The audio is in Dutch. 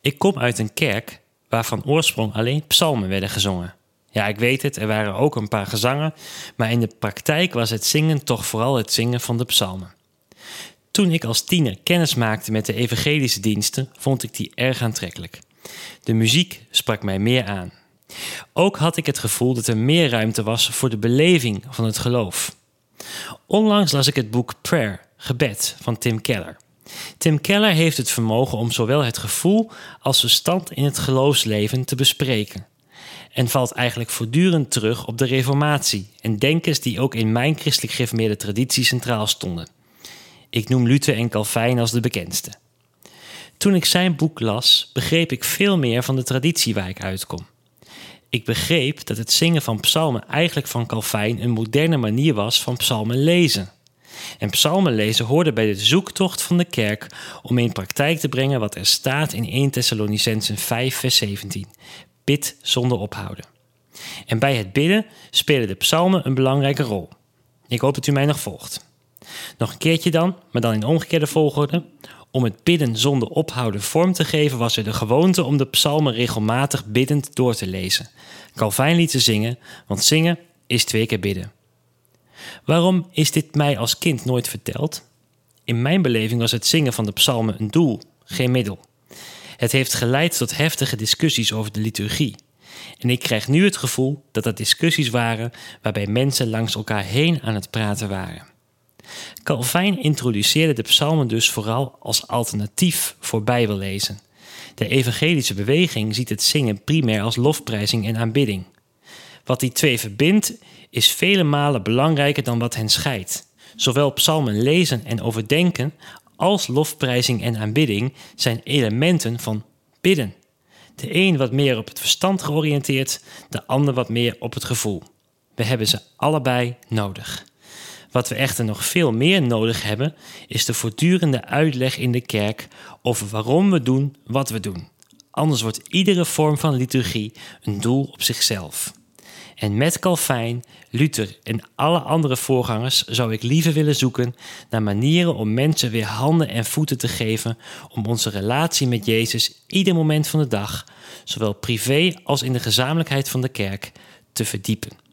Ik kom uit een kerk waar van oorsprong alleen psalmen werden gezongen. Ja, ik weet het, er waren ook een paar gezangen, maar in de praktijk was het zingen toch vooral het zingen van de psalmen. Toen ik als tiener kennis maakte met de evangelische diensten, vond ik die erg aantrekkelijk. De muziek sprak mij meer aan. Ook had ik het gevoel dat er meer ruimte was voor de beleving van het geloof. Onlangs las ik het boek Prayer, Gebed van Tim Keller. Tim Keller heeft het vermogen om zowel het gevoel als de stand in het geloofsleven te bespreken. En valt eigenlijk voortdurend terug op de Reformatie en denkers die ook in mijn christelijk gereformeerde traditie centraal stonden. Ik noem Luther en Calvijn als de bekendste. Toen ik zijn boek las, begreep ik veel meer van de traditie waar ik uitkom. Ik begreep dat het zingen van psalmen eigenlijk van Calvijn een moderne manier was van psalmen lezen. En psalmen lezen hoorde bij de zoektocht van de kerk om in praktijk te brengen wat er staat in 1 Thessalonicensen 5 vers 17. Bid zonder ophouden. En bij het bidden spelen de psalmen een belangrijke rol. Ik hoop dat u mij nog volgt. Nog een keertje dan, maar dan in omgekeerde volgorde. Om het bidden zonder ophouden vorm te geven, was er de gewoonte om de psalmen regelmatig biddend door te lezen. Calvijn liet ze zingen, want zingen is twee keer bidden. Waarom is dit mij als kind nooit verteld? In mijn beleving was het zingen van de psalmen een doel, geen middel. Het heeft geleid tot heftige discussies over de liturgie. En ik krijg nu het gevoel dat dat discussies waren waarbij mensen langs elkaar heen aan het praten waren. Calvijn introduceerde de psalmen dus vooral als alternatief voor bijbellezen. De evangelische beweging ziet het zingen primair als lofprijzing en aanbidding. Wat die twee verbindt, is vele malen belangrijker dan wat hen scheidt. Zowel psalmen lezen en overdenken als lofprijzing en aanbidding zijn elementen van bidden. De een wat meer op het verstand georiënteerd, de ander wat meer op het gevoel. We hebben ze allebei nodig. Wat we echter nog veel meer nodig hebben, is de voortdurende uitleg in de kerk over waarom we doen wat we doen. Anders wordt iedere vorm van liturgie een doel op zichzelf. En met Calvijn, Luther en alle andere voorgangers zou ik liever willen zoeken naar manieren om mensen weer handen en voeten te geven om onze relatie met Jezus ieder moment van de dag, zowel privé als in de gezamenlijkheid van de kerk, te verdiepen.